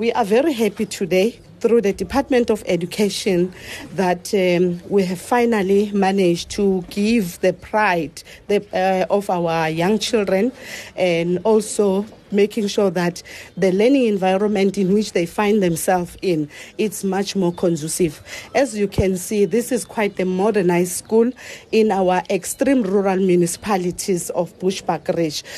We are very happy today through the Department of Education that um, we have finally managed to give the pride the, uh, of our young children and also making sure that the learning environment in which they find themselves in it's much more conducive. As you can see this is quite a modernized school in our extreme rural municipalities of bushbuckridge.